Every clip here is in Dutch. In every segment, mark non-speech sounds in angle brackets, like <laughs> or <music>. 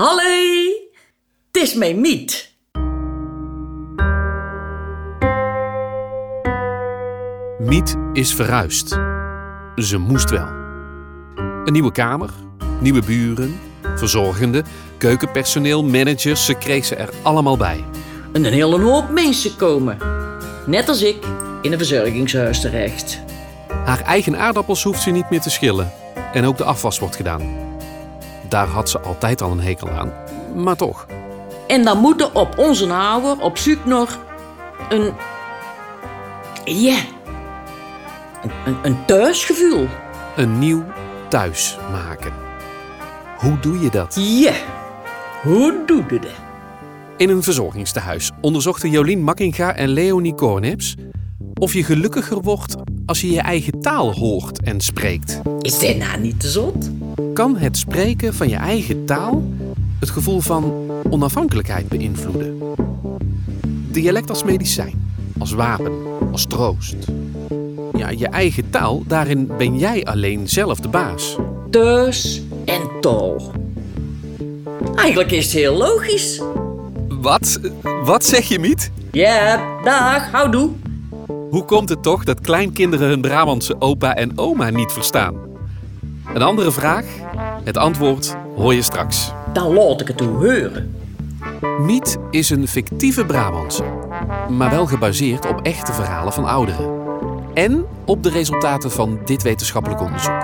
Hallo, het is mijn Miet. Miet is verhuisd. Ze moest wel. Een nieuwe kamer, nieuwe buren, verzorgende, keukenpersoneel, managers, ze kreeg ze er allemaal bij. En een hele hoop mensen komen. Net als ik in een verzorgingshuis terecht. Haar eigen aardappels hoeft ze niet meer te schillen. En ook de afwas wordt gedaan. Daar had ze altijd al een hekel aan. Maar toch. En dan moeten op onze ouder op zoek nog een. Ja. Een, een, een thuisgevoel. Een nieuw thuis maken. Hoe doe je dat? Ja. Hoe doe je dat? In een verzorgingstehuis onderzochten Jolien Makkinga en Leonie Kornips of je gelukkiger wordt als je je eigen taal hoort en spreekt. Is dit nou niet te zot? Kan het spreken van je eigen taal het gevoel van onafhankelijkheid beïnvloeden? Dialect als medicijn, als wapen, als troost. Ja, je eigen taal, daarin ben jij alleen zelf de baas. Thuis en tol. Eigenlijk is het heel logisch. Wat? Wat zeg je, Miet? Ja, dag, houdoe. Hoe komt het toch dat kleinkinderen hun Brabantse opa en oma niet verstaan? Een andere vraag? Het antwoord hoor je straks. Dan laat ik het u horen. Miet is een fictieve Brabantse, maar wel gebaseerd op echte verhalen van ouderen. En op de resultaten van dit wetenschappelijk onderzoek.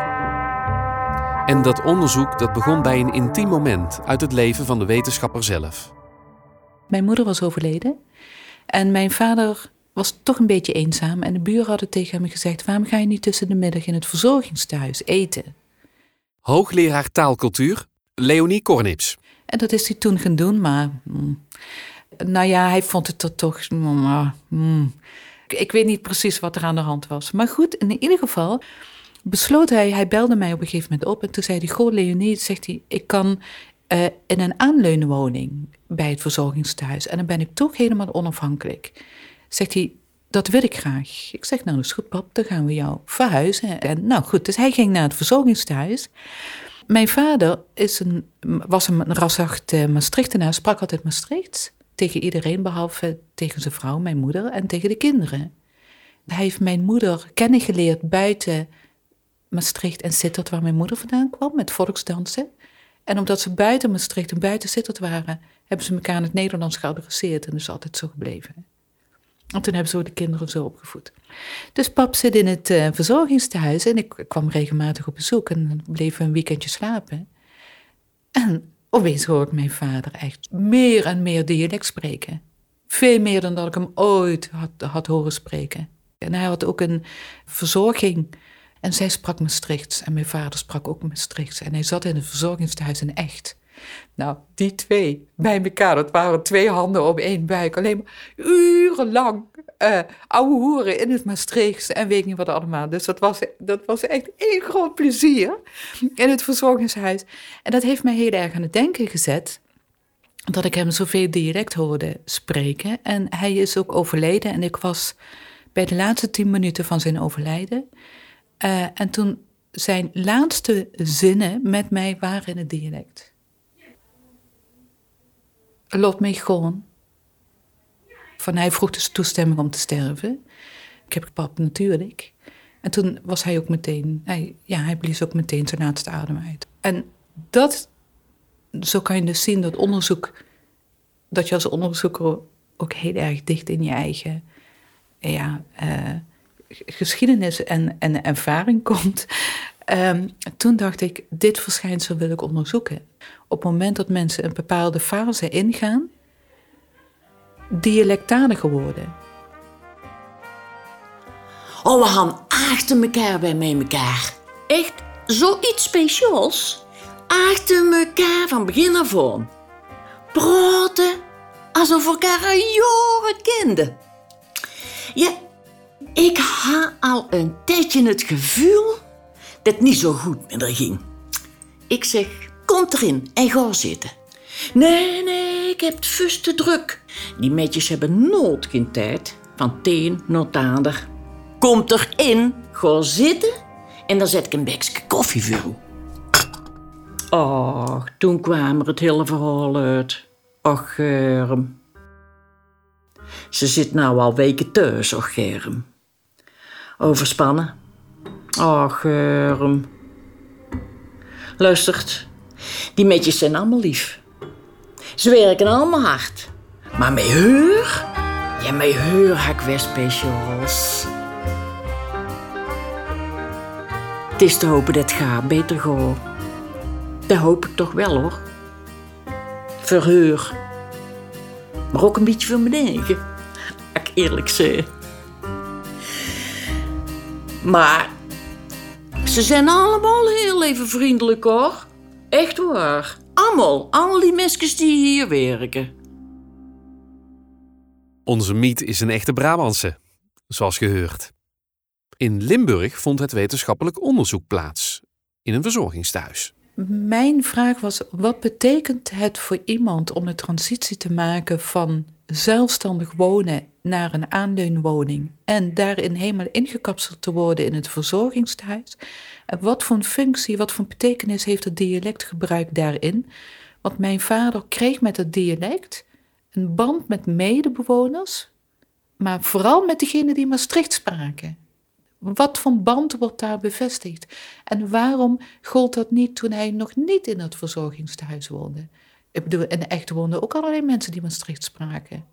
En dat onderzoek dat begon bij een intiem moment uit het leven van de wetenschapper zelf. Mijn moeder was overleden en mijn vader was toch een beetje eenzaam. En de buren hadden tegen hem gezegd: Waarom ga je niet tussen de middag in het verzorgingstehuis eten? Hoogleraar taalcultuur, Leonie Kornips. En dat is hij toen gaan doen, maar. mm, nou ja, hij vond het er toch. mm, mm. Ik- Ik weet niet precies wat er aan de hand was. Maar goed, in ieder geval besloot hij, hij belde mij op een gegeven moment op en toen zei hij: Goh, Leonie, zegt hij, ik kan eh, in een aanleunwoning bij het verzorgingstehuis en dan ben ik toch helemaal onafhankelijk. Zegt hij: Dat wil ik graag. Ik zeg: Nou, dat is goed, pap, dan gaan we jou verhuizen. En nou goed, dus hij ging naar het verzorgingstehuis. Mijn vader is een, was een raszacht uh, Maastrichtenaar, sprak altijd Maastrichts. Tegen iedereen, behalve tegen zijn vrouw, mijn moeder, en tegen de kinderen. Hij heeft mijn moeder kennen geleerd buiten Maastricht en Sittard, waar mijn moeder vandaan kwam, met volksdansen. En omdat ze buiten Maastricht en buiten Sittard waren, hebben ze elkaar in het Nederlands geadresseerd en is altijd zo gebleven. En toen hebben ze de kinderen zo opgevoed. Dus pap zit in het eh, verzorgingstehuis en ik kwam regelmatig op bezoek en we een weekendje slapen. En opeens hoor ik mijn vader echt meer en meer dialect spreken. Veel meer dan dat ik hem ooit had, had horen spreken. En hij had ook een verzorging en zij sprak Maastrichts en mijn vader sprak ook Maastrichts. En hij zat in het verzorgingstehuis in echt. Nou, die twee bij elkaar, dat waren twee handen op één buik. Alleen maar urenlang eh ouwe hoeren in het Maastrichts en weet niet wat allemaal. Dus dat was, dat was echt één groot plezier in het verzorgingshuis. En dat heeft mij heel erg aan het denken gezet. Dat ik hem zoveel dialect hoorde spreken. En hij is ook overleden en ik was bij de laatste tien minuten van zijn overlijden. Eh, en toen zijn laatste zinnen met mij waren in het dialect. Laat mij gewoon. Van hij vroeg dus toestemming om te sterven. Ik heb pap natuurlijk. En toen was hij ook meteen, hij, ja, hij blies ook meteen zijn laatste adem uit. En dat, zo kan je dus zien dat onderzoek, dat je als onderzoeker ook heel erg dicht in je eigen ja, eh, geschiedenis en, en ervaring komt. Ehm, toen dacht ik, dit verschijnsel wil ik onderzoeken. Op het moment dat mensen een bepaalde fase ingaan, dialectaliger worden. Oh, we gaan achter elkaar bij mij elkaar. Echt zoiets speciaals. Achter elkaar van begin af aan. Praten alsof we elkaar al jaren kenden. Ja, ik had al een tijdje het gevoel dat het niet zo goed met haar ging. Ik zeg, kom erin en ga zitten. Nee, nee, ik heb het vast te druk. Die meisjes hebben nooit geen tijd. Van het een naar het ander. Kom erin, ga zitten en dan zet ik een bekje koffie voor. Och, toen kwam er het hele verhaal uit. Och, Germ. Ze zit nou al weken thuis, och, Germ. Overspannen. Och, Germ. Luistert, die metjes zijn allemaal lief. Ze werken allemaal hard. Maar met heur? Ja, met heur heb ik weer speciaals. Het is te hopen dat het gaat beter gaat. Dat hoop ik toch wel hoor. Verheur. Maar ook een beetje voor mijn eigen. Ik eerlijk zeg. Maar ze zijn allemaal heel even vriendelijk hoor. Echt waar. Allemaal. Al die mensjes die hier werken. Onze Miet is een echte Brabantse, zoals gehoord. In Limburg vond het wetenschappelijk onderzoek plaats, in een verzorgingstehuis. Mijn vraag was: wat betekent het voor iemand om de transitie te maken van zelfstandig wonen naar een aanleunwoning en daarin helemaal ingekapseld te worden in het verzorgingstehuis? Wat voor functie, wat voor betekenis heeft het dialectgebruik daarin? Want mijn vader kreeg met het dialect een band met medebewoners, maar vooral met degenen die Maastricht spraken. Wat voor band wordt daar bevestigd? En waarom gold dat niet toen hij nog niet in het verzorgingstehuis woonde? Ik bedoel, in de echte woonden ook allerlei mensen die Maastricht spraken.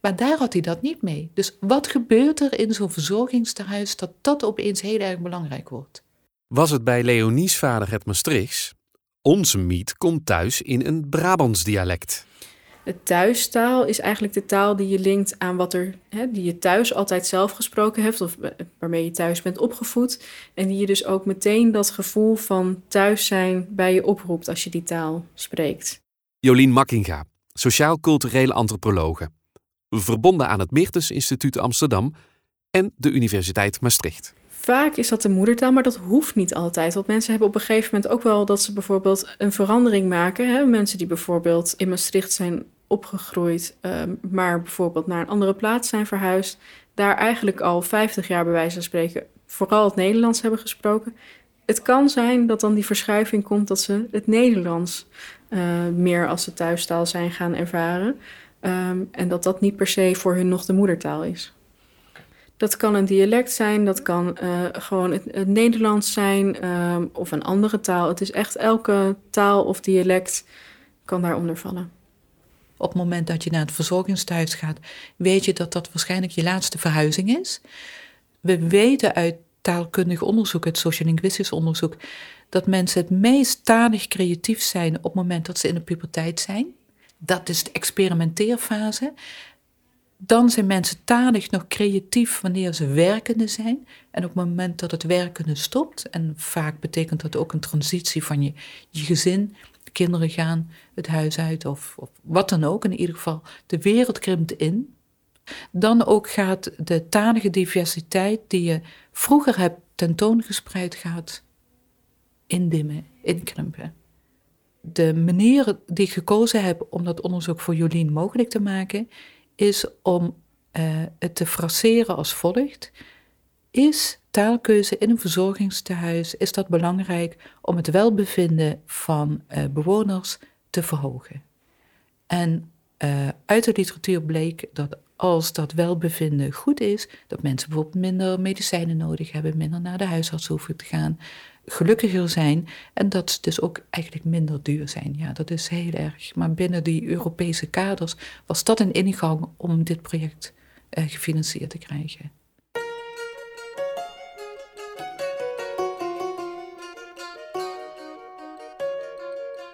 Maar daar had hij dat niet mee. Dus wat gebeurt er in zo'n verzorgingstehuis dat dat opeens heel erg belangrijk wordt? Was het bij Leonie's vader het Maastrichts? Onze Miet komt thuis in een Brabants dialect. De thuistaal is eigenlijk de taal die je linkt aan wat er, hè, die je thuis altijd zelf gesproken hebt, of waarmee je thuis bent opgevoed. En die je dus ook meteen dat gevoel van thuis zijn bij je oproept als je die taal spreekt. Jolien Makkinga, sociaal-culturele antropologe. Verbonden aan het Meertens Instituut Amsterdam en de Universiteit Maastricht. Vaak is dat de moedertaal, maar dat hoeft niet altijd. Want mensen hebben op een gegeven moment ook wel dat ze bijvoorbeeld een verandering maken. Hè? Mensen die bijvoorbeeld in Maastricht zijn opgegroeid, ehm, maar bijvoorbeeld naar een andere plaats zijn verhuisd, daar eigenlijk al 50 jaar bij wijze van spreken vooral het Nederlands hebben gesproken. Het kan zijn dat dan die verschuiving komt dat ze het Nederlands uh, meer als de thuistaal zijn gaan ervaren. Um, en dat dat niet per se voor hun nog de moedertaal is. Dat kan een dialect zijn, dat kan uh, gewoon het, Nederlands zijn um, of een andere taal. Het is echt elke taal of dialect kan daaronder vallen. Op het moment dat je naar het verzorgingstehuis gaat, weet je dat dat waarschijnlijk je laatste verhuizing is. We weten uit taalkundig onderzoek, uit sociolinguïstisch onderzoek, dat mensen het meest talig creatief zijn op het moment dat ze in de puberteit zijn. Dat is de experimenteerfase. Dan zijn mensen talig nog creatief wanneer ze werkende zijn. En op het moment dat het werkende stopt, en vaak betekent dat ook een transitie van je, je gezin, kinderen gaan het huis uit of, of wat dan ook, in ieder geval, de wereld krimpt in. Dan ook gaat de talige diversiteit die je vroeger hebt tentoongespreid, gaat indimmen, inkrimpen. De manier die ik gekozen heb om dat onderzoek voor Jolien mogelijk te maken, is om uh, het te fraseren als volgt. Is taalkeuze in een verzorgingstehuis, is dat belangrijk om het welbevinden van uh, bewoners te verhogen? En uh, uit de literatuur bleek dat als dat welbevinden goed is, dat mensen bijvoorbeeld minder medicijnen nodig hebben, minder naar de huisarts hoeven te gaan, gelukkiger zijn en dat ze dus ook eigenlijk minder duur zijn. Ja, dat is heel erg. Maar binnen die Europese kaders was dat een ingang om dit project uh, gefinancierd te krijgen.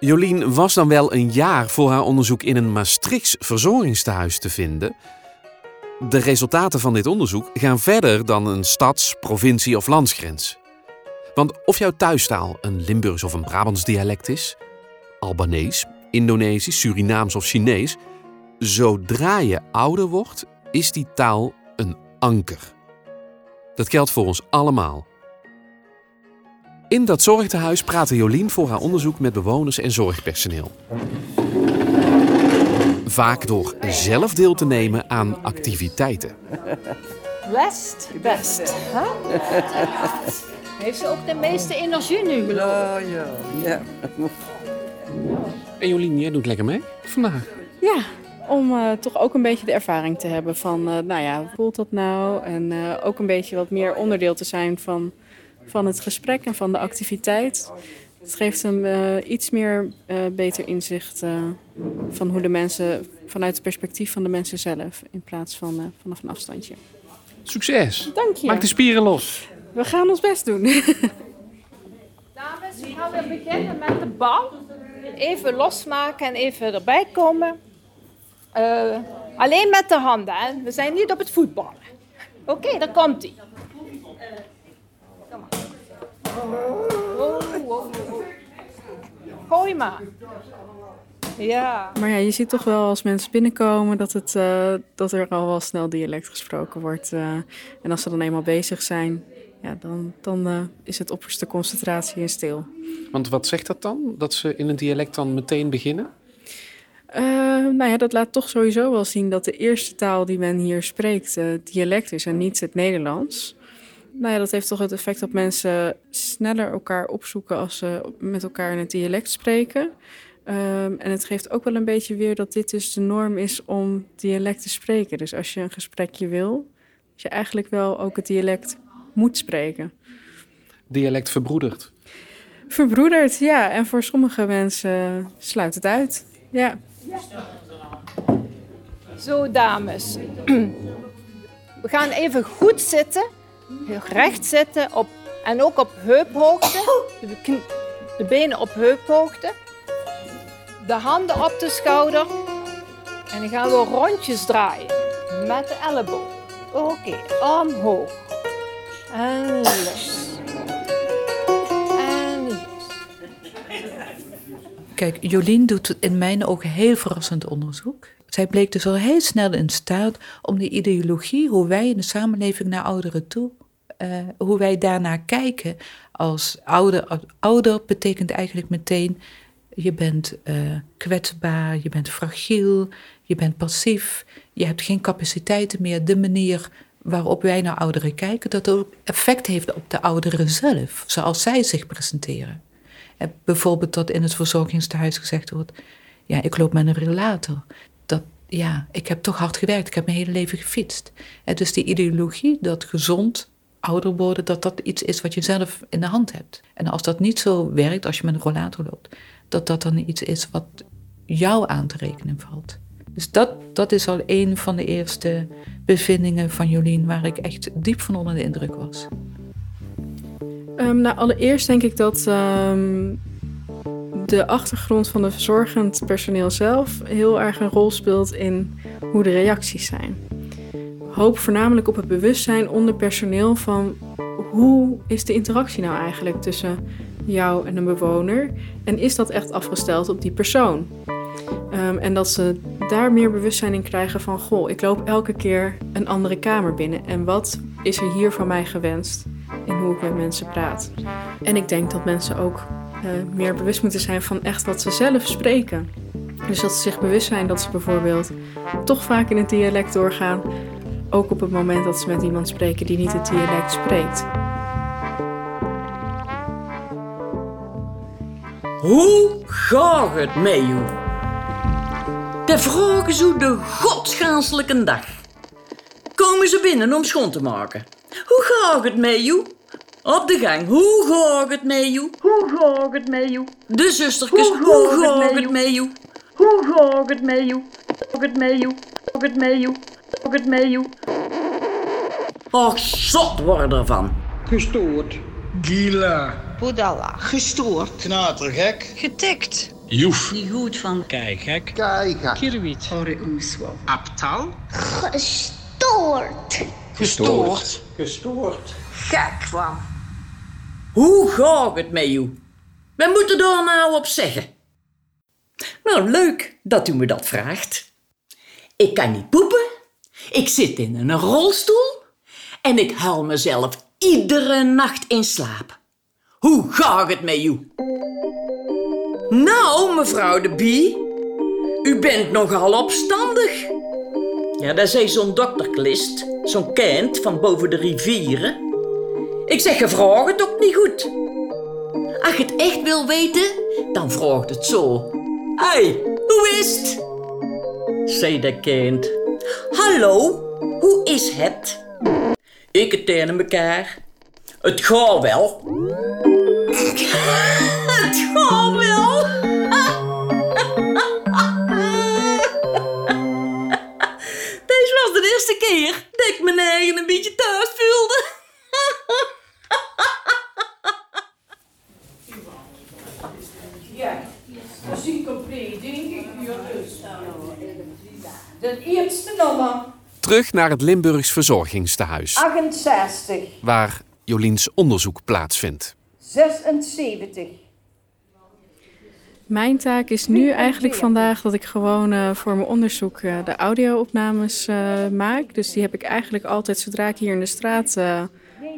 Jolien was dan wel een jaar voor haar onderzoek in een Maastrichts verzorgingstehuis te vinden. De resultaten van dit onderzoek gaan verder dan een stads-, provincie- of landsgrens. Want of jouw thuistaal een Limburgs of een Brabants dialect is, Albanees, Indonesisch, Surinaams of Chinees, zodra je ouder wordt, is die taal een anker. Dat geldt voor ons allemaal. In dat zorgtehuis praatte Jolien voor haar onderzoek met bewoners en zorgpersoneel. Vaak door zelf deel te nemen aan activiteiten. Best, best. Heeft ze ook de meeste energie nu, geloof Oh ja, ja. En Jolien, jij doet lekker mee vandaag. Ja, om eh, toch ook een beetje de ervaring te hebben van, eh, nou ja, hoe voelt dat nou? En eh, ook een beetje wat meer onderdeel te zijn van, van het gesprek en van de activiteit. Het geeft hem eh, iets meer eh, beter inzicht eh, van hoe de mensen, vanuit het perspectief van de mensen zelf, in plaats van eh, vanaf een afstandje. Succes! Dank je. Maak de spieren los. We gaan ons best doen. <laughs> Dames, we gaan weer beginnen met de bal. Even losmaken en even erbij komen. Eh, alleen met de handen, hè? We zijn niet op het voetballen. Oké, daar komt hij. Kom maar. Gooi maar. Ja. Maar ja, je ziet toch wel als mensen binnenkomen dat, het, eh, dat er al wel snel dialect gesproken wordt. eh. en als ze dan eenmaal bezig zijn, ja, dan, dan eh, is het opperste concentratie en stil. Want wat zegt dat dan? Dat ze in een dialect dan meteen beginnen? Eh, nou ja, dat laat toch sowieso wel zien dat de eerste taal die men hier spreekt eh, dialect is en niet het Nederlands. Nou ja, dat heeft toch het effect dat mensen sneller elkaar opzoeken als ze met elkaar in het dialect spreken. Ehm, en het geeft ook wel een beetje weer dat dit dus de norm is om dialect te spreken. Dus als je een gesprekje wil, dat je eigenlijk wel ook het dialect moet spreken. Dialect verbroederd. Verbroederd, ja. En voor sommige mensen sluit het uit. Ja. Zo, dames. <clears throat> We gaan even goed zitten. Recht zitten. Op, en ook op heuphoogte. De, benen op heuphoogte. De handen op de schouder. En dan gaan we rondjes draaien. Met de elleboog. Oké, omhoog. En los. En los. Kijk, Jolien doet in mijn ogen heel verrassend onderzoek. Zij bleek dus al heel snel in staat om die ideologie, hoe wij in de samenleving naar ouderen toe, eh, hoe wij daarnaar kijken als ouder. Ouder betekent eigenlijk meteen, je bent eh, kwetsbaar, je bent fragiel, je bent passief, je hebt geen capaciteiten meer. De manier waarop wij naar ouderen kijken, dat ook effect heeft op de ouderen zelf, zoals zij zich presenteren. Eh, Bijvoorbeeld dat in het verzorgingstehuis gezegd wordt: Ja, ik loop met een relator. Ja, ik heb toch hard gewerkt, ik heb mijn hele leven gefietst. En dus die ideologie dat gezond ouder worden, dat dat iets is wat je zelf in de hand hebt. En als dat niet zo werkt, als je met een rollator loopt, dat dat dan iets is wat jou aan te rekenen valt. Dus dat, dat is al een van de eerste bevindingen van Jolien waar ik echt diep van onder de indruk was. Ehm, nou, allereerst denk ik dat ehm, de achtergrond van de verzorgend personeel zelf heel erg een rol speelt in hoe de reacties zijn. Hoop voornamelijk op het bewustzijn onder personeel van hoe is de interactie nou eigenlijk tussen jou en een bewoner en is dat echt afgesteld op die persoon? Ehm, en dat ze daar meer bewustzijn in krijgen van goh, ik loop elke keer een andere kamer binnen en wat is er hier van mij gewenst? in hoe ik met mensen praat. En ik denk dat mensen ook meer bewust moeten zijn van echt wat ze zelf spreken. Dus dat ze zich bewust zijn dat ze bijvoorbeeld toch vaak in het dialect doorgaan. Ook op het moment dat ze met iemand spreken die niet het dialect spreekt. Hoe gaat het met u? De vragen zo de godsganselijke dag. Komen ze binnen om schoon te maken? Hoe gaat het met u? Op de gang, hoe gaat het met u? Hoe gaat het met u? De zustertjes, hoe gaat het met u? Hoe gaat het met u? Gaat het met u? Gaat het met u? Gaat het met u? Och, zot worden ervan. Gestoord. Gila. Boedalla. Gestoord. Knatergek. Getikt. Joef. Niet goed van. Keigek. Keiga. Kirwiet. Abtal. Gestoord. Gestoord. Gestoord. Gek van. Hoe gaat het met u? We moeten daar nou op zeggen. Nou, leuk dat u me dat vraagt. Ik kan niet poepen. Ik zit in een rolstoel. En ik huil mezelf iedere nacht in slaap. Hoe gaat het met u? Nou, mevrouw de Bie. U bent nogal opstandig. Ja, dat zei zo'n dokterklist. Zo'n kind van boven de rivieren. Ik zeg, je vraagt het ook niet goed. Als je het echt wil weten, dan vraagt het zo. Hey, hoe is het? Zei dat kind. Hallo, hoe is het? Ik het tegen elkaar. Het gaat wel. <laughs> het gaat wel. <laughs> Deze was de eerste keer dat ik mijn eigen een beetje thuis voelde. De eerste nummer, Terug naar het Limburgs Verzorgingstehuis, 68, waar Joliens onderzoek plaatsvindt. 76. Mijn taak is nu eigenlijk vandaag dat ik gewoon eh, voor mijn onderzoek eh, de audio-opnames eh, maak. Dus die heb ik eigenlijk altijd, zodra ik hier in de straat eh,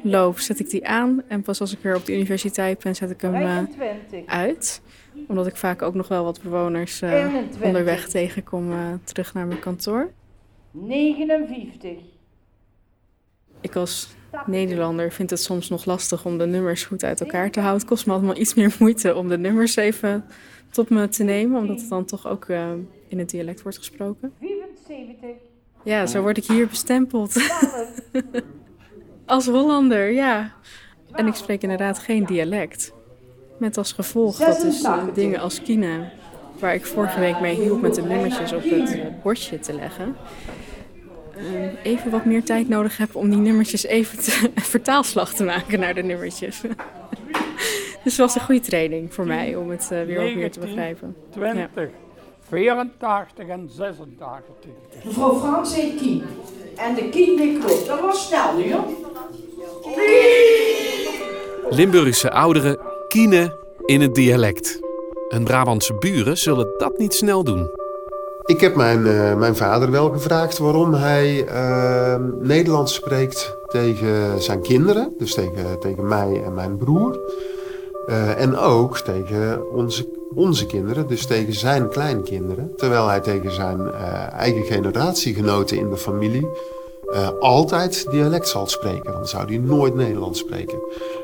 loop, zet ik die aan. En pas als ik weer op de universiteit ben, zet ik hem eh, 25. uit. Omdat ik vaak ook nog wel wat bewoners eh, 21. onderweg tegenkom eh, terug naar mijn kantoor. 59. Ik als Nederlander vind het soms nog lastig om de nummers goed uit elkaar te houden. Het kost me allemaal iets meer moeite om de nummers even tot me te nemen, omdat het dan toch ook in het dialect wordt gesproken. 74. Ja, zo word ik hier bestempeld. <laughs> als Hollander, ja. En ik spreek inderdaad geen dialect. Met als gevolg dat dus dingen als kine, waar ik vorige week mee hielp met de nummertjes op het bordje te leggen, eh, even wat meer tijd nodig heb om die nummertjes even te, <laughs> vertaalslag te maken naar de nummertjes. <laughs> dus het was een goede training voor mij om het eh, weer wat meer te begrijpen. 20, 84 en 86. Mevrouw Frans heet Kien. En de Kien die klopt. Dat was snel nu, hoor. Limburgse ouderen kienen in het dialect. Hun Brabantse buren zullen dat niet snel doen. Ik heb mijn, eh, mijn vader wel gevraagd waarom hij eh, Nederlands spreekt tegen zijn kinderen. Dus tegen, tegen mij en mijn broer. Eh, en ook tegen onze, onze kinderen, dus tegen zijn kleinkinderen. Terwijl hij tegen zijn eh, eigen generatiegenoten in de familie eh, altijd dialect zal spreken. Dan zou hij nooit Nederlands spreken.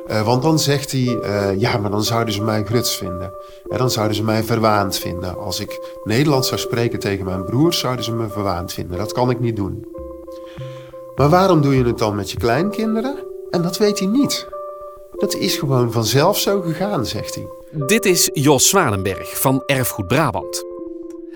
Eh, want dan zegt hij, eh, ja, maar dan zouden ze mij gruts vinden. En dan zouden ze mij verwaand vinden. Als ik Nederlands zou spreken tegen mijn broers, zouden ze me verwaand vinden. Dat kan ik niet doen. Maar waarom doe je het dan met je kleinkinderen? En dat weet hij niet. Dat is gewoon vanzelf zo gegaan, zegt hij. Dit is Jos Zwanenberg van Erfgoed Brabant.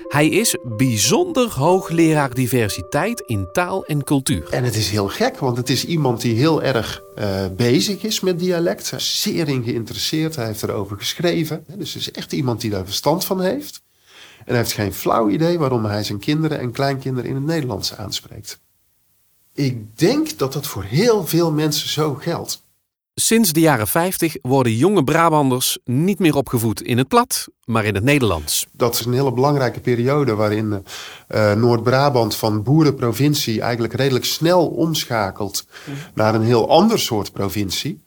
Hij is bijzonder hoogleraar diversiteit in taal en cultuur. En het is heel gek, want het is iemand die heel erg eh, bezig is met dialect. Zeer in geïnteresseerd, hij heeft erover geschreven. Dus het is echt iemand die daar verstand van heeft. En hij heeft geen flauw idee waarom hij zijn kinderen en kleinkinderen in het Nederlands aanspreekt. Ik denk dat dat voor heel veel mensen zo geldt. Sinds de jaren 50 worden jonge Brabanders niet meer opgevoed in het plat, maar in het Nederlands. Dat is een hele belangrijke periode waarin eh, Noord-Brabant van boerenprovincie eigenlijk redelijk snel omschakelt naar een heel ander soort provincie.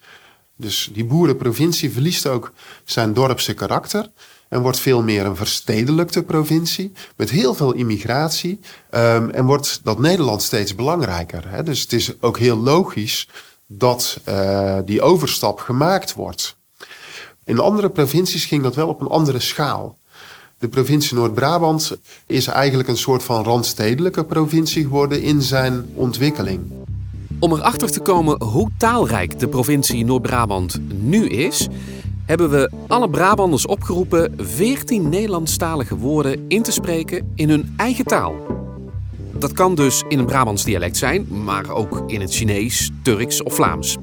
Dus die boerenprovincie verliest ook zijn dorpse karakter en wordt veel meer een verstedelijkte provincie met heel veel immigratie. Ehm, en wordt dat Nederland steeds belangrijker. Hè? Dus het is ook heel logisch dat eh, die overstap gemaakt wordt. In andere provincies ging dat wel op een andere schaal. De provincie Noord-Brabant is eigenlijk een soort van randstedelijke provincie geworden in zijn ontwikkeling. Om erachter te komen hoe taalrijk de provincie Noord-Brabant nu is, hebben we alle Brabanders opgeroepen 14 Nederlandstalige woorden in te spreken in hun eigen taal. Dat kan dus in een Brabants dialect zijn, maar ook in het Chinees, Turks of Vlaams.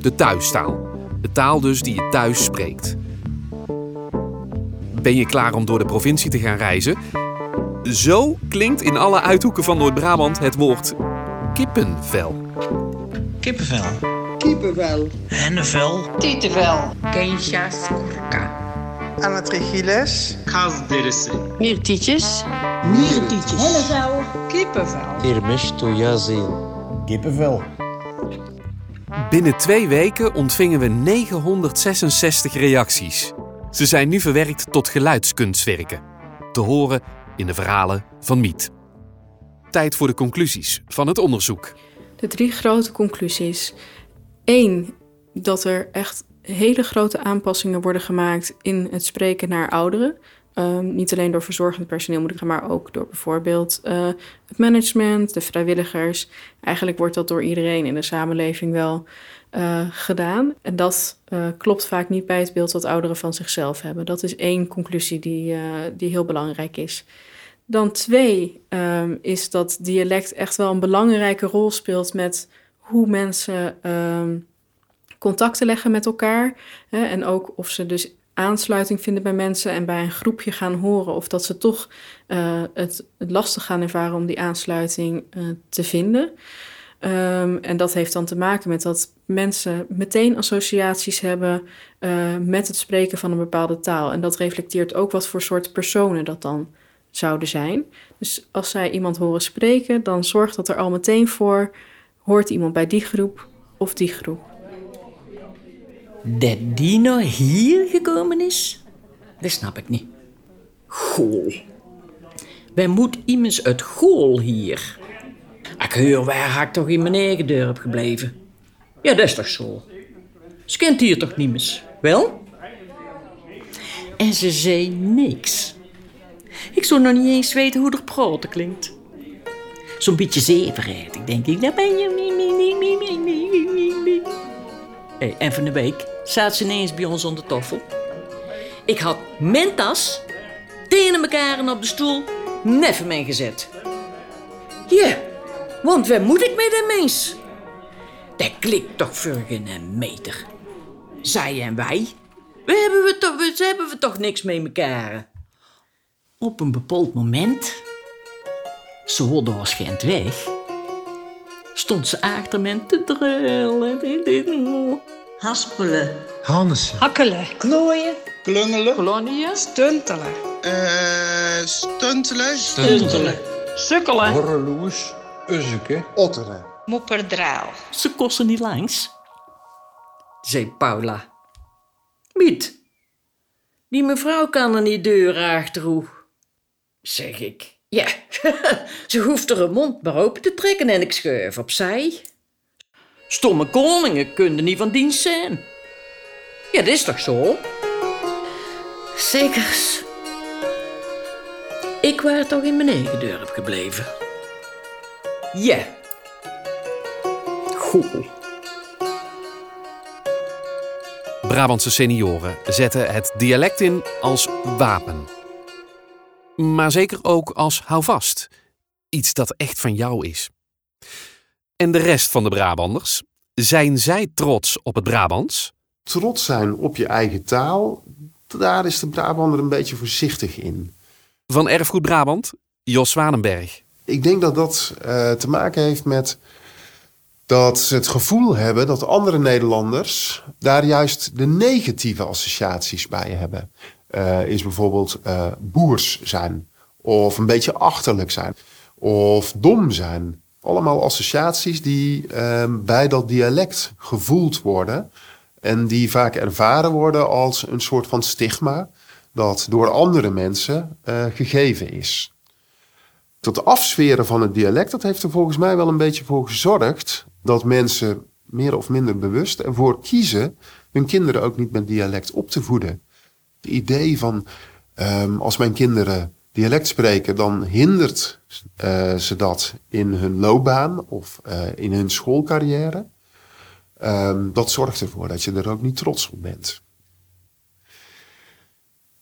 De thuistaal. De taal dus die je thuis spreekt. Ben je klaar om door de provincie te gaan reizen? Zo klinkt in alle uithoeken van Noord-Brabant het woord kippenvel. Kippenvel. Kiepenvel. Hennevel. Tietevel. Keisha skurka. Amatrichiles. Kasderse. Miertietjes. Mierentietjes. Hellevel. Kippenvel. Kirmish to Yazil. Kippenvel. Binnen twee weken ontvingen we 966 reacties. Ze zijn nu verwerkt tot geluidskunstwerken. Te horen in de verhalen van Miet. Tijd voor de conclusies van het onderzoek. De drie grote conclusies. Eén, dat er echt hele grote aanpassingen worden gemaakt in het spreken naar ouderen. Ehm, niet alleen door verzorgend personeel, moet ik zeggen, maar ook door bijvoorbeeld eh, het management, de vrijwilligers. Eigenlijk wordt dat door iedereen in de samenleving wel eh, gedaan. En dat eh, klopt vaak niet bij het beeld wat ouderen van zichzelf hebben. Dat is één conclusie die, die heel belangrijk is. Dan twee ehm, is dat dialect echt wel een belangrijke rol speelt met hoe mensen um, contacten leggen met elkaar. Hè, en ook of ze dus aansluiting vinden bij mensen en bij een groepje gaan horen. Of dat ze toch uh, het, het, lastig gaan ervaren om die aansluiting uh, te vinden. Um, en dat heeft dan te maken met dat mensen meteen associaties hebben uh, met het spreken van een bepaalde taal. En dat reflecteert ook wat voor soort personen dat dan zouden zijn. Dus als zij iemand horen spreken, dan zorgt dat er al meteen voor: hoort iemand bij die groep of die groep. Dat die nou hier gekomen is, dat snap ik niet. Gool. Wij moeten immers uit Gool hier. Ik hoor, waar had ik toch in mijn eigen dorp gebleven? Ja, dat is toch zo. Ze kent hier toch niet meer? Wel? En ze zei niks. Ik zou nog niet eens weten hoe er praten klinkt. Zo'n beetje zeverheid, denk ik. Daar ben je. Hey, en van de week zaten ze ineens bij ons onder de tafel. Ik had mijn tas tegen elkaar op de stoel neffen mij gezet. Ja, want waar moet ik met een mens? Dat klikt toch voor geen meter. Zij en wij, we hebben, we, toch, hebben we toch niks mee elkaar. Op een bepaald moment, zo doorschijnt weg, stond ze achter me te drullen. Haspelen. Hansen. Hakkelen. Klooien. Klungelen. Koloniën. Stuntelen. Uh, stuntelen. Stuntelen. Sukkelen. Horreloes. Uzzeke. Otteren. Mopperdraal. Ze kosten niet langs, zei Paula. Miet, die mevrouw kan er niet deuren achterhoe. Zeg ik. Ja, <laughs> ze hoeft er een mond maar open te trekken en ik schuif opzij. Stomme koningen kunnen niet van dienst zijn. Ja, dat is toch zo? Zekers. Ik was toch in mijn eigen dorp gebleven. Ja. Goed. Brabantse senioren zetten het dialect in als wapen. Maar zeker ook als houvast. Iets dat echt van jou is. En de rest van de Brabanders? Zijn zij trots op het Brabants? Trots zijn op je eigen taal, daar is de Brabander een beetje voorzichtig in. Van Erfgoed Brabant, Jos Zwanenberg. Ik denk dat dat uh, te maken heeft met dat ze het gevoel hebben dat andere Nederlanders daar juist de negatieve associaties bij hebben. Uh, is bijvoorbeeld uh, boers zijn, of een beetje achterlijk zijn, of dom zijn. Allemaal associaties die uh, bij dat dialect gevoeld worden en die vaak ervaren worden als een soort van stigma dat door andere mensen uh, gegeven is. Dat afsferen van het dialect, dat heeft er volgens mij wel een beetje voor gezorgd dat mensen meer of minder bewust ervoor kiezen hun kinderen ook niet met dialect op te voeden. Het idee van um, als mijn kinderen dialect spreken, dan hindert uh, ze dat in hun loopbaan of uh, in hun schoolcarrière. Um, dat zorgt ervoor dat je er ook niet trots op bent.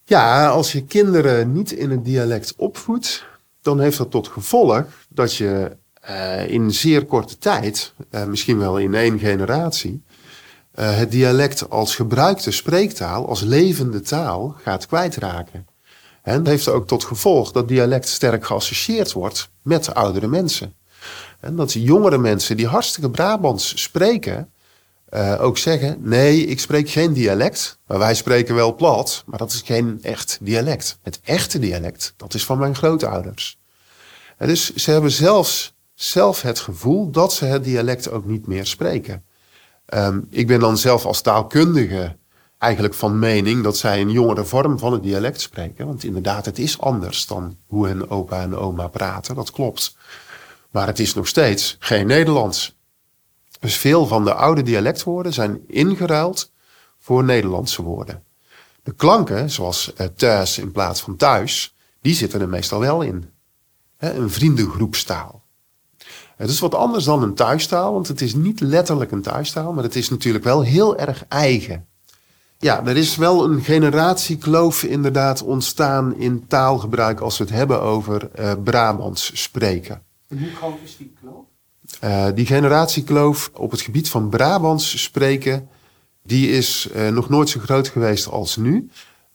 Ja, als je kinderen niet in het dialect opvoedt, dan heeft dat tot gevolg dat je uh, in zeer korte tijd, misschien wel in één generatie, het dialect als gebruikte spreektaal, als levende taal gaat kwijtraken. En dat heeft ook tot gevolg dat dialect sterk geassocieerd wordt met oudere mensen. En dat jongere mensen die hartstikke Brabants spreken, uh, ook zeggen: nee, ik spreek geen dialect, maar wij spreken wel plat, maar dat is geen echt dialect. Het echte dialect, dat is van mijn grootouders. En dus ze hebben zelfs zelf het gevoel dat ze het dialect ook niet meer spreken. Um, ik ben dan zelf als taalkundige eigenlijk van mening dat zij een jongere vorm van het dialect spreken. Want inderdaad, het is anders dan hoe hun opa en oma praten, dat klopt. Maar het is nog steeds geen Nederlands. Dus veel van de oude dialectwoorden zijn ingeruild voor Nederlandse woorden. De klanken, zoals eh, thuis in plaats van thuis, die zitten er meestal wel in. Een vriendengroepstaal. Het is wat anders dan een thuistaal, want het is niet letterlijk een thuistaal, maar het is natuurlijk wel heel erg eigen. Ja, er is wel een generatiekloof inderdaad ontstaan in taalgebruik als we het hebben over eh, Brabants spreken. En hoe groot is die kloof? Uh, die generatiekloof op het gebied van Brabants spreken, die is uh, nog nooit zo groot geweest als nu.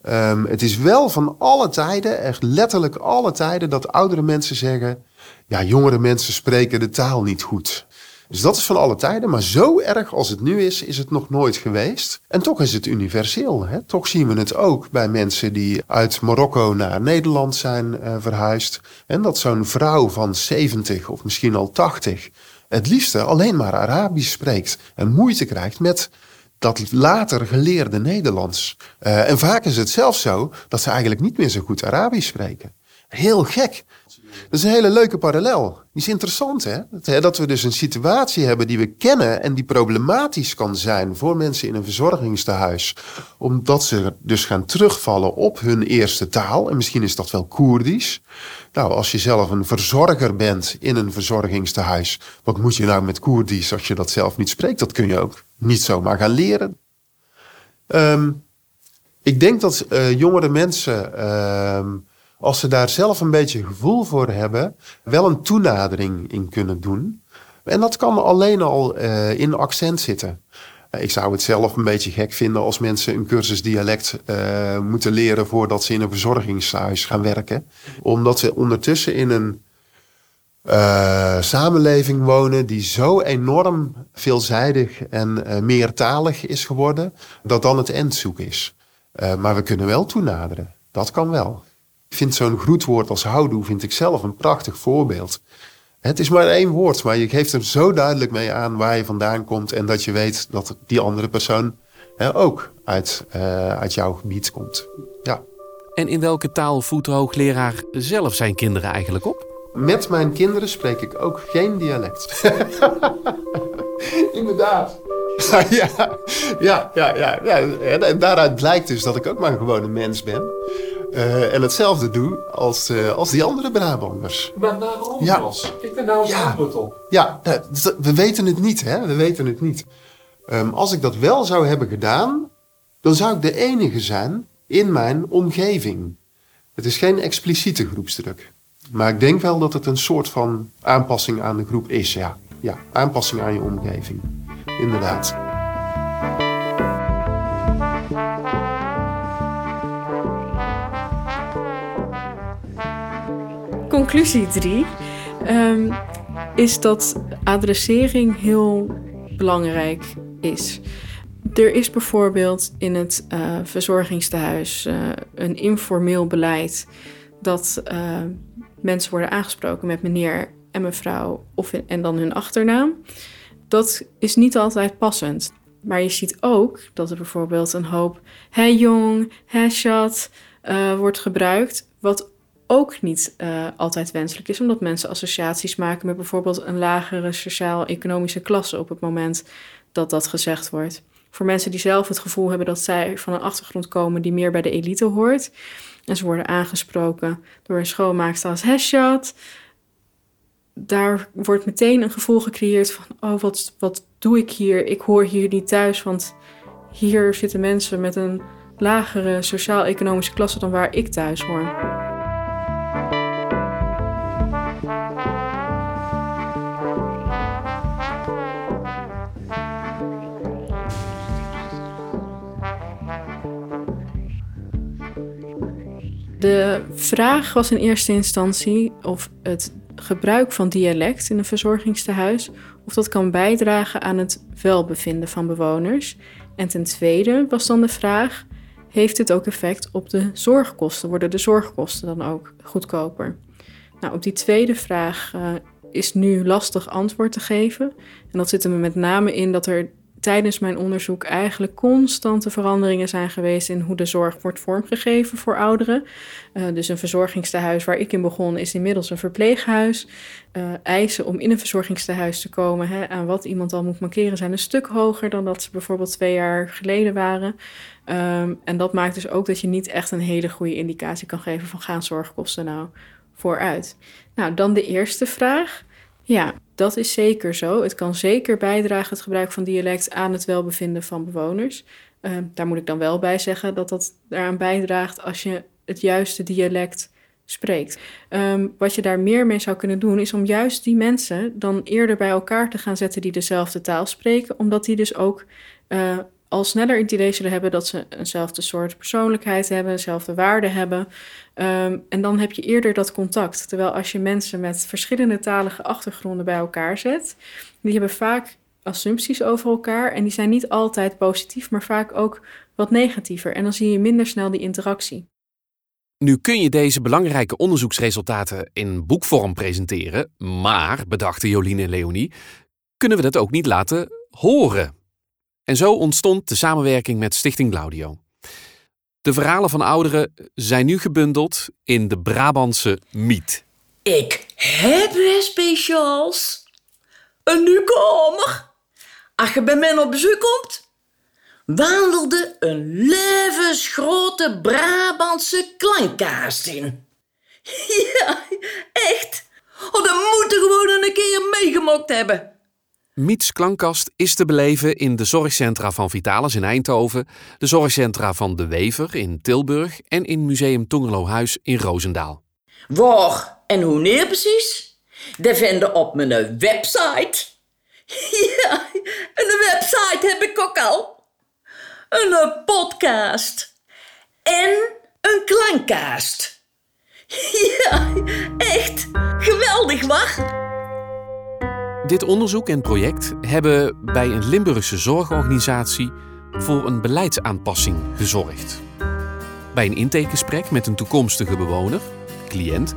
Um, het is wel van alle tijden, echt letterlijk alle tijden, dat oudere mensen zeggen: ja, jongere mensen spreken de taal niet goed. Dus dat is van alle tijden, maar zo erg als het nu is, is het nog nooit geweest. En toch is het universeel. Hè? Toch zien we het ook bij mensen die uit Marokko naar Nederland zijn uh, verhuisd. En dat zo'n vrouw van 70 of misschien al 80 het liefste alleen maar Arabisch spreekt en moeite krijgt met dat later geleerde Nederlands. Uh, en vaak is het zelfs zo dat ze eigenlijk niet meer zo goed Arabisch spreken. Heel gek. Dat is een hele leuke parallel. Die is interessant, hè? Dat, dat we dus een situatie hebben die we kennen en die problematisch kan zijn voor mensen in een verzorgingstehuis. Omdat ze dus gaan terugvallen op hun eerste taal. En misschien is dat wel Koerdisch. Nou, als je zelf een verzorger bent in een verzorgingstehuis, wat moet je nou met Koerdisch als je dat zelf niet spreekt? Dat kun je ook niet zomaar gaan leren. Um, ik denk dat uh, jongere mensen. Uh, als ze daar zelf een beetje gevoel voor hebben, wel een toenadering in kunnen doen. En dat kan alleen al uh, in accent zitten. Ik zou het zelf een beetje gek vinden als mensen een cursus dialect uh, moeten leren voordat ze in een verzorgingshuis gaan werken. Omdat ze ondertussen in een samenleving wonen die zo enorm veelzijdig en uh, meertalig is geworden, dat dan het eindzoek is. maar we kunnen wel toenaderen. Dat kan wel. Ik vind zo'n groetwoord als houdoe vind ik zelf een prachtig voorbeeld. Het is maar één woord, maar je geeft er zo duidelijk mee aan waar je vandaan komt en dat je weet dat die andere persoon hè, ook uit, uh, uit jouw gebied komt. Ja. En in welke taal voedt de hoogleraar zelf zijn kinderen eigenlijk op? Met mijn kinderen spreek ik ook geen dialect. <laughs> Inderdaad. <laughs> ja, ja, ja, ja, ja. En daaruit blijkt dus dat ik ook maar een mens ben. Uh, en hetzelfde doe als, uh, als die andere Brabanders. Maar waarom ja. was? Ik ben daar een ja. antwoord op. Ja, we weten het niet, hè? We weten het niet. Um, als ik dat wel zou hebben gedaan, dan zou ik de enige zijn in mijn omgeving. Het is geen expliciete groepsdruk. Maar ik denk wel dat het een soort van aanpassing aan de groep is, ja. Ja, aanpassing aan je omgeving. Inderdaad. Conclusie 3 um, is dat adressering heel belangrijk is. Er is bijvoorbeeld in het uh, verzorgingstehuis uh, een informeel beleid dat uh, mensen worden aangesproken met meneer en mevrouw of en dan hun achternaam. Dat is niet altijd passend. Maar je ziet ook dat er bijvoorbeeld een hoop hey jong, hey chat wordt gebruikt, wat ook niet uh, altijd wenselijk is, omdat mensen associaties maken met bijvoorbeeld een lagere sociaal-economische klasse op het moment dat dat gezegd wordt. Voor mensen die zelf het gevoel hebben dat zij van een achtergrond komen die meer bij de elite hoort, en ze worden aangesproken door een schoonmaakster als headshot, daar wordt meteen een gevoel gecreëerd van: oh, wat, wat doe ik hier? Ik hoor hier niet thuis, want hier zitten mensen met een lagere sociaal-economische klasse dan waar ik thuis hoor. De vraag was in eerste instantie of het gebruik van dialect in een verzorgingstehuis of dat kan bijdragen aan het welbevinden van bewoners. En ten tweede was dan de vraag: heeft dit ook effect op de zorgkosten? Worden de zorgkosten dan ook goedkoper? Nou, op die tweede vraag uh, is nu lastig antwoord te geven. En dat zit er met name in dat er tijdens mijn onderzoek eigenlijk constante veranderingen zijn geweest in hoe de zorg wordt vormgegeven voor ouderen. Uh, dus een verzorgingstehuis waar ik in begon is inmiddels een verpleeghuis. Uh, eisen om in een verzorgingstehuis te komen hè, aan wat iemand al moet markeren zijn een stuk hoger dan dat ze bijvoorbeeld twee jaar geleden waren. Um, en dat maakt dus ook dat je niet echt een hele goede indicatie kan geven van gaan zorgkosten nou vooruit. Nou, dan de eerste vraag. Ja, dat is zeker zo. Het kan zeker bijdragen, het gebruik van dialect, aan het welbevinden van bewoners. Uh, daar moet ik dan wel bij zeggen dat dat daaraan bijdraagt als je het juiste dialect spreekt. Um, wat je daar meer mee zou kunnen doen, is om juist die mensen dan eerder bij elkaar te gaan zetten die dezelfde taal spreken, omdat die dus ook uh, al sneller het idee zullen hebben dat ze eenzelfde soort persoonlijkheid hebben, dezelfde waarden hebben. Um, en dan heb je eerder dat contact. Terwijl als je mensen met verschillende talige achtergronden bij elkaar zet, die hebben vaak assumpties over elkaar en die zijn niet altijd positief, maar vaak ook wat negatiever. En dan zie je minder snel die interactie. Nu kun je deze belangrijke onderzoeksresultaten in boekvorm presenteren, maar, bedachten Jolien en Leonie, kunnen we dat ook niet laten horen. En zo ontstond de samenwerking met Stichting Glaudio. De verhalen van ouderen zijn nu gebundeld in de Brabantse Miet. Ik heb speciaals. Een nieuwkomer. Als je bij mij op bezoek komt, wandelde een levensgrote Brabantse klankkaas in. <laughs> Ja, echt. Oh, dat moet er gewoon een keer meegemokt hebben. Miets Klankkast is te beleven in de zorgcentra van Vitalis in Eindhoven, de zorgcentra van De Wever in Tilburg en in Museum Tongerlohuis in Roosendaal. Waar en hoe neer precies? Dat vinden op mijn website. <laughs> Ja, een website heb ik ook al. Een podcast. En een klankkaast. <laughs> Ja, echt geweldig, wacht. Dit onderzoek en project hebben bij een Limburgse zorgorganisatie voor een beleidsaanpassing gezorgd. Bij een intakegesprek met een toekomstige bewoner, cliënt,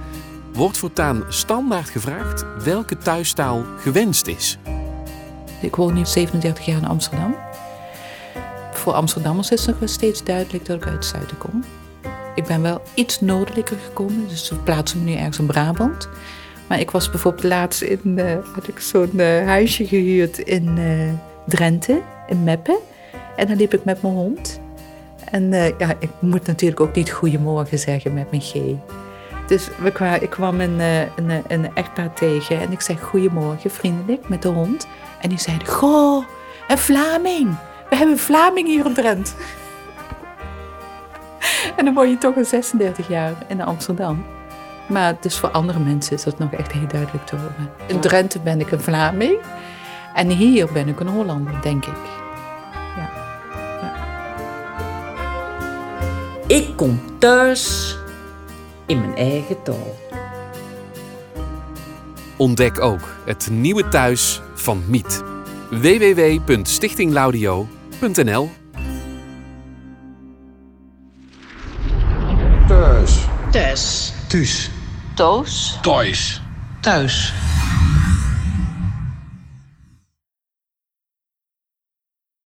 wordt voortaan standaard gevraagd welke thuistaal gewenst is. Ik woon nu 37 jaar in Amsterdam. Voor Amsterdammers is het nog steeds duidelijk dat ik uit het zuiden kom. Ik ben wel iets noordelijker gekomen, dus we plaatsen me nu ergens in Brabant. Maar ik was bijvoorbeeld laatst in, uh, had ik zo'n uh, huisje gehuurd in uh, Drenthe, in Meppen. En dan liep ik met mijn hond. En ja, ik moet natuurlijk ook niet goedemorgen zeggen met mijn G. Dus we ik kwam een, een, een echtpaar tegen en ik zeg goedemorgen, vriendelijk, met de hond. En die zeiden, goh, een Vlaming. We hebben Vlaming hier in Drenthe. <laughs> en dan word je toch een 36 jaar in Amsterdam. Maar dus voor andere mensen is dat nog echt heel duidelijk te horen. In Drenthe ben ik een Vlaming. En hier ben ik een Hollander, denk ik. Ja. ja. Ik kom thuis in mijn eigen taal. Ontdek ook het nieuwe thuis van Miet. www.stichtinglaudio.nl Thuis. Thuis. Thuis. Toos. Thuis. Thuis.